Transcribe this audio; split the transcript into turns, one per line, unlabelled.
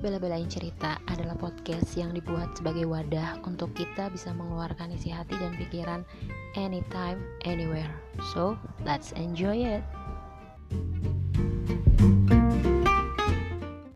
Bela-Belain Cerita adalah podcast yang dibuat sebagai wadah untuk kita bisa mengeluarkan isi hati dan pikiran anytime, anywhere. So, let's enjoy it.